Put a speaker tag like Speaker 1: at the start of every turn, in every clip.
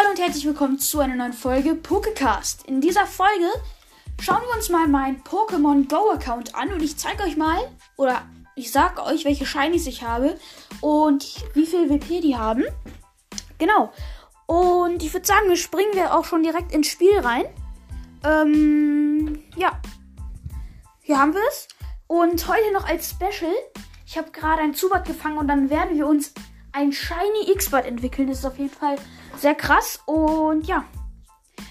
Speaker 1: Hallo und herzlich willkommen zu einer neuen Folge Pokecast. In dieser Folge schauen wir uns mal meinen Pokémon Go Account an und ich zeige euch mal oder ich sage euch, welche Shinies ich habe und wie viel WP die haben. Genau. Und ich würde sagen, wir springen wir auch schon direkt ins Spiel rein. Ähm, ja. Hier haben wir es. Und heute noch als Special. Ich habe gerade ein Zubat gefangen und dann werden wir uns ein Shiny X-Bud entwickeln. Das ist auf jeden Fall sehr krass. Und ja,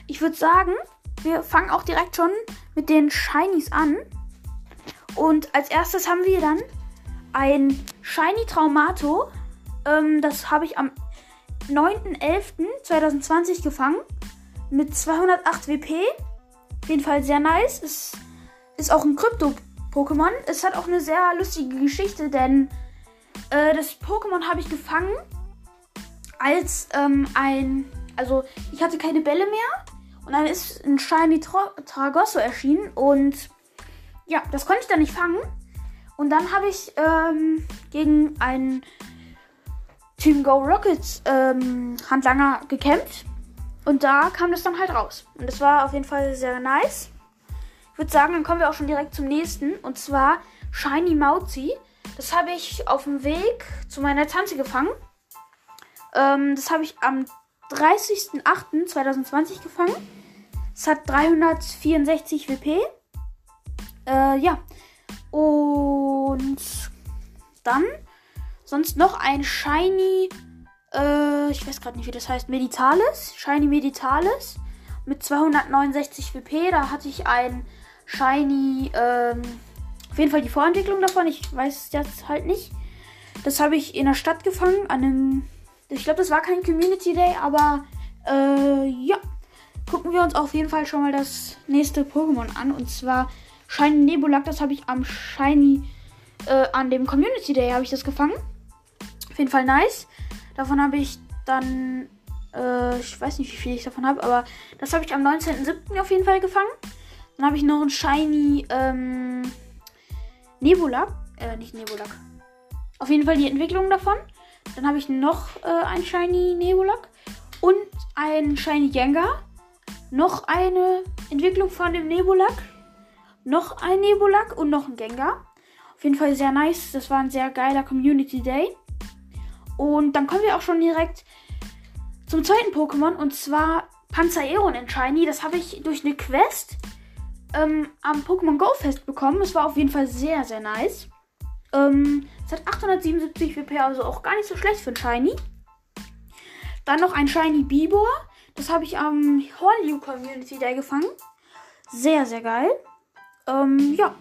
Speaker 1: ich würde sagen, wir fangen auch direkt schon mit den Shinies an. Und als erstes haben wir dann ein Shiny Traumato. Ähm, das habe ich am 9.11.2020 gefangen. Mit 208 WP. Auf jeden Fall sehr nice. Es ist auch ein Krypto-Pokémon. Es hat auch eine sehr lustige Geschichte, denn äh, das Pokémon habe ich gefangen als ähm, ein. Also, ich hatte keine Bälle mehr. Und dann ist ein Shiny Tra Tragosso erschienen. Und ja, das konnte ich dann nicht fangen. Und dann habe ich ähm, gegen einen Team Go Rockets ähm, Handlanger gekämpft. Und da kam das dann halt raus. Und das war auf jeden Fall sehr nice. Ich würde sagen, dann kommen wir auch schon direkt zum nächsten. Und zwar Shiny Mauzi. Das habe ich auf dem Weg zu meiner Tante gefangen. Ähm, das habe ich am 30.08.2020 gefangen. Es hat 364 WP. Äh, ja. Und dann sonst noch ein Shiny. Äh, ich weiß gerade nicht, wie das heißt. Meditalis. Shiny Meditalis. Mit 269 WP. Da hatte ich ein Shiny. Ähm, auf jeden Fall die Vorentwicklung davon. Ich weiß es jetzt halt nicht. Das habe ich in der Stadt gefangen. An einem. Ich glaube, das war kein Community Day, aber äh, ja. Gucken wir uns auf jeden Fall schon mal das nächste Pokémon an. Und zwar Shiny Nebulak. Das habe ich am Shiny. Äh, an dem Community Day habe ich das gefangen. Auf jeden Fall nice. Davon habe ich dann. Äh, ich weiß nicht, wie viel ich davon habe, aber das habe ich am 19.07. auf jeden Fall gefangen. Dann habe ich noch ein Shiny. Ähm, Nebulak. Äh, nicht Nebulak. Auf jeden Fall die Entwicklung davon. Dann habe ich noch äh, ein Shiny Nebulak. Und ein Shiny Gengar. Noch eine Entwicklung von dem Nebulak. Noch ein Nebulak und noch ein Gengar. Auf jeden Fall sehr nice. Das war ein sehr geiler Community Day. Und dann kommen wir auch schon direkt zum zweiten Pokémon. Und zwar Panzereon in Shiny. Das habe ich durch eine Quest ähm, am Pokémon Go Fest bekommen. Es war auf jeden Fall sehr, sehr nice. Ähm, es hat 877 WP, also auch gar nicht so schlecht für ein Shiny. Dann noch ein Shiny Bibor. Das habe ich am Hornlew Community Day gefangen. Sehr, sehr geil. Ähm, ja.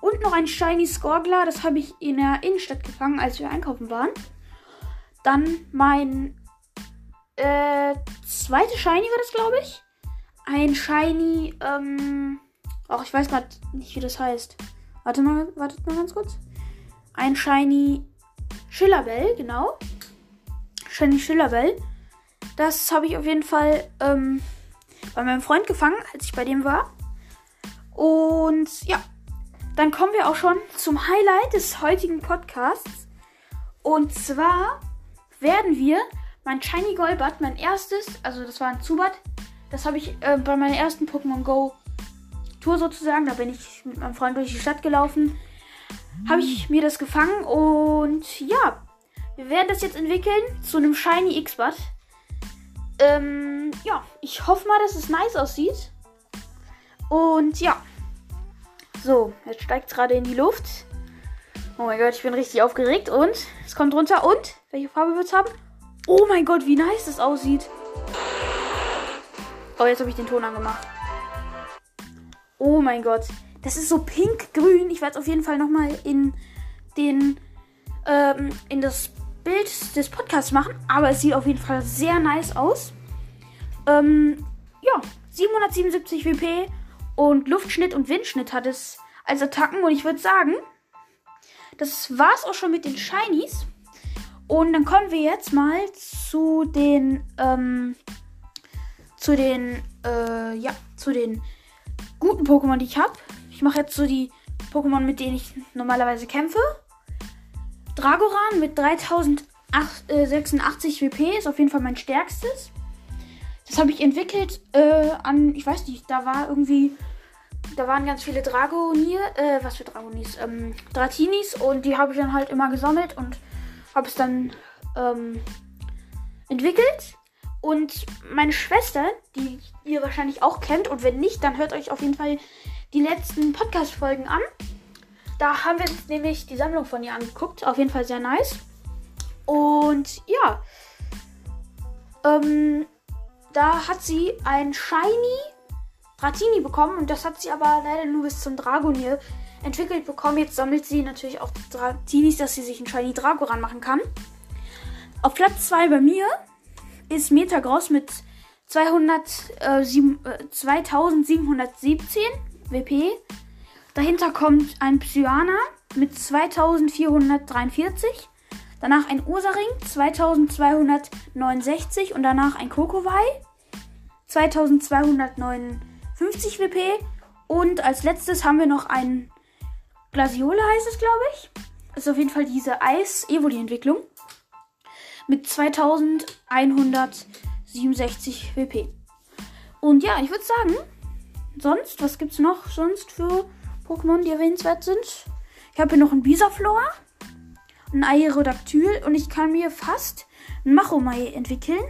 Speaker 1: Und noch ein Shiny Skorgler. Das habe ich in der Innenstadt gefangen, als wir einkaufen waren. Dann mein äh, zweite Shiny war das, glaube ich. Ein Shiny, ähm, auch ich weiß gerade nicht, wie das heißt. Warte mal, wartet mal ganz kurz. Ein Shiny Schillerbell, genau. Shiny Schillerbell. Das habe ich auf jeden Fall ähm, bei meinem Freund gefangen, als ich bei dem war. Und ja, dann kommen wir auch schon zum Highlight des heutigen Podcasts. Und zwar werden wir mein Shiny Golbat, mein erstes, also das war ein Zubat, das habe ich äh, bei meiner ersten Pokémon Go Tour sozusagen, da bin ich mit meinem Freund durch die Stadt gelaufen, habe ich mir das gefangen und ja, wir werden das jetzt entwickeln zu einem Shiny X-Bud. Ähm, ja, ich hoffe mal, dass es nice aussieht. Und ja. So, jetzt steigt es gerade in die Luft. Oh mein Gott, ich bin richtig aufgeregt. Und es kommt runter. Und welche Farbe wird es haben? Oh mein Gott, wie nice das aussieht. Oh, jetzt habe ich den Ton angemacht. Oh mein Gott. Das ist so pink-grün. Ich werde es auf jeden Fall nochmal in den ähm, in das Bild des Podcasts machen. Aber es sieht auf jeden Fall sehr nice aus. Ähm, ja, 777 WP und Luftschnitt und Windschnitt hat es als Attacken. Und ich würde sagen, das war's auch schon mit den Shinies. Und dann kommen wir jetzt mal zu den, ähm, zu den, äh, ja, zu den guten Pokémon, die ich habe. Mache jetzt so die Pokémon, mit denen ich normalerweise kämpfe. Dragoran mit 3086 WP ist auf jeden Fall mein stärkstes. Das habe ich entwickelt äh, an, ich weiß nicht, da war irgendwie, da waren ganz viele Dragonier, äh, was für Dragonies, ähm, Dratinis und die habe ich dann halt immer gesammelt und habe es dann ähm, entwickelt. Und meine Schwester, die ihr wahrscheinlich auch kennt, und wenn nicht, dann hört euch auf jeden Fall die letzten Podcast-Folgen an. Da haben wir uns nämlich die Sammlung von ihr angeguckt. Auf jeden Fall sehr nice. Und ja, ähm, da hat sie ein Shiny Dratini bekommen und das hat sie aber leider nur bis zum Dragonier entwickelt bekommen. Jetzt sammelt sie natürlich auch Dratinis, dass sie sich ein Shiny Drago ranmachen kann. Auf Platz 2 bei mir ist Metagross mit 200, äh, 7, äh, 2717 WP. Dahinter kommt ein Psyana mit 2443. Danach ein Ursaring 2269 und danach ein Kokowai 2259 WP. Und als letztes haben wir noch ein Glasiola heißt es, glaube ich. Ist auf jeden Fall diese Eis-Evoli-Entwicklung. Mit 2167 WP. Und ja, ich würde sagen, sonst, was gibt es noch sonst für Pokémon, die erwähnenswert sind? Ich habe hier noch ein Bisaflor ein Aerodactyl und ich kann mir fast ein Machomai entwickeln.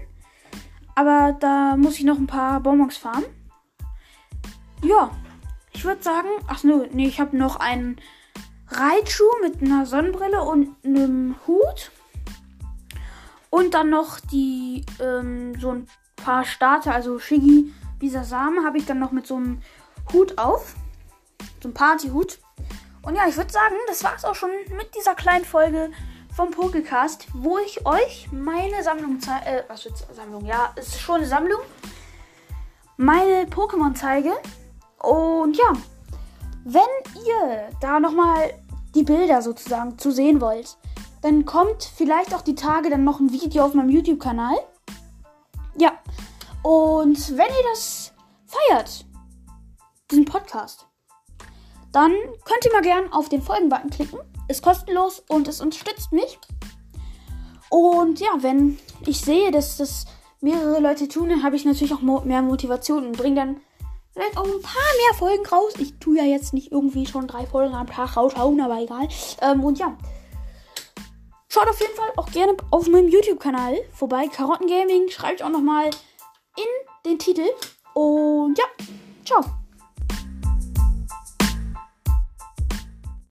Speaker 1: Aber da muss ich noch ein paar Bonbons farmen. Ja, ich würde sagen, ach no, nee, ich habe noch einen Raichu mit einer Sonnenbrille und einem Hut. Und dann noch die, ähm, so ein paar Starter, also Shiggy, Bisasame, habe ich dann noch mit so einem Hut auf. So einem Partyhut. Und ja, ich würde sagen, das war es auch schon mit dieser kleinen Folge vom Pokécast, wo ich euch meine Sammlung zeige. Äh, was für Sammlung? Ja, es ist schon eine Sammlung. Meine Pokémon zeige. Und ja, wenn ihr da nochmal die Bilder sozusagen zu sehen wollt, dann kommt vielleicht auch die Tage dann noch ein Video auf meinem YouTube-Kanal. Und wenn ihr das feiert, diesen Podcast, dann könnt ihr mal gern auf den Folgen-Button klicken. Ist kostenlos und es unterstützt mich. Und ja, wenn ich sehe, dass das mehrere Leute tun, dann habe ich natürlich auch mehr Motivation und bringe dann vielleicht auch ein paar mehr Folgen raus. Ich tue ja jetzt nicht irgendwie schon drei Folgen am Tag raushauen, aber egal. Ähm, und ja. Schaut auf jeden Fall auch gerne auf meinem YouTube-Kanal vorbei. Karotten Gaming. Schreibt auch nochmal in den Titel. Und ja, ciao.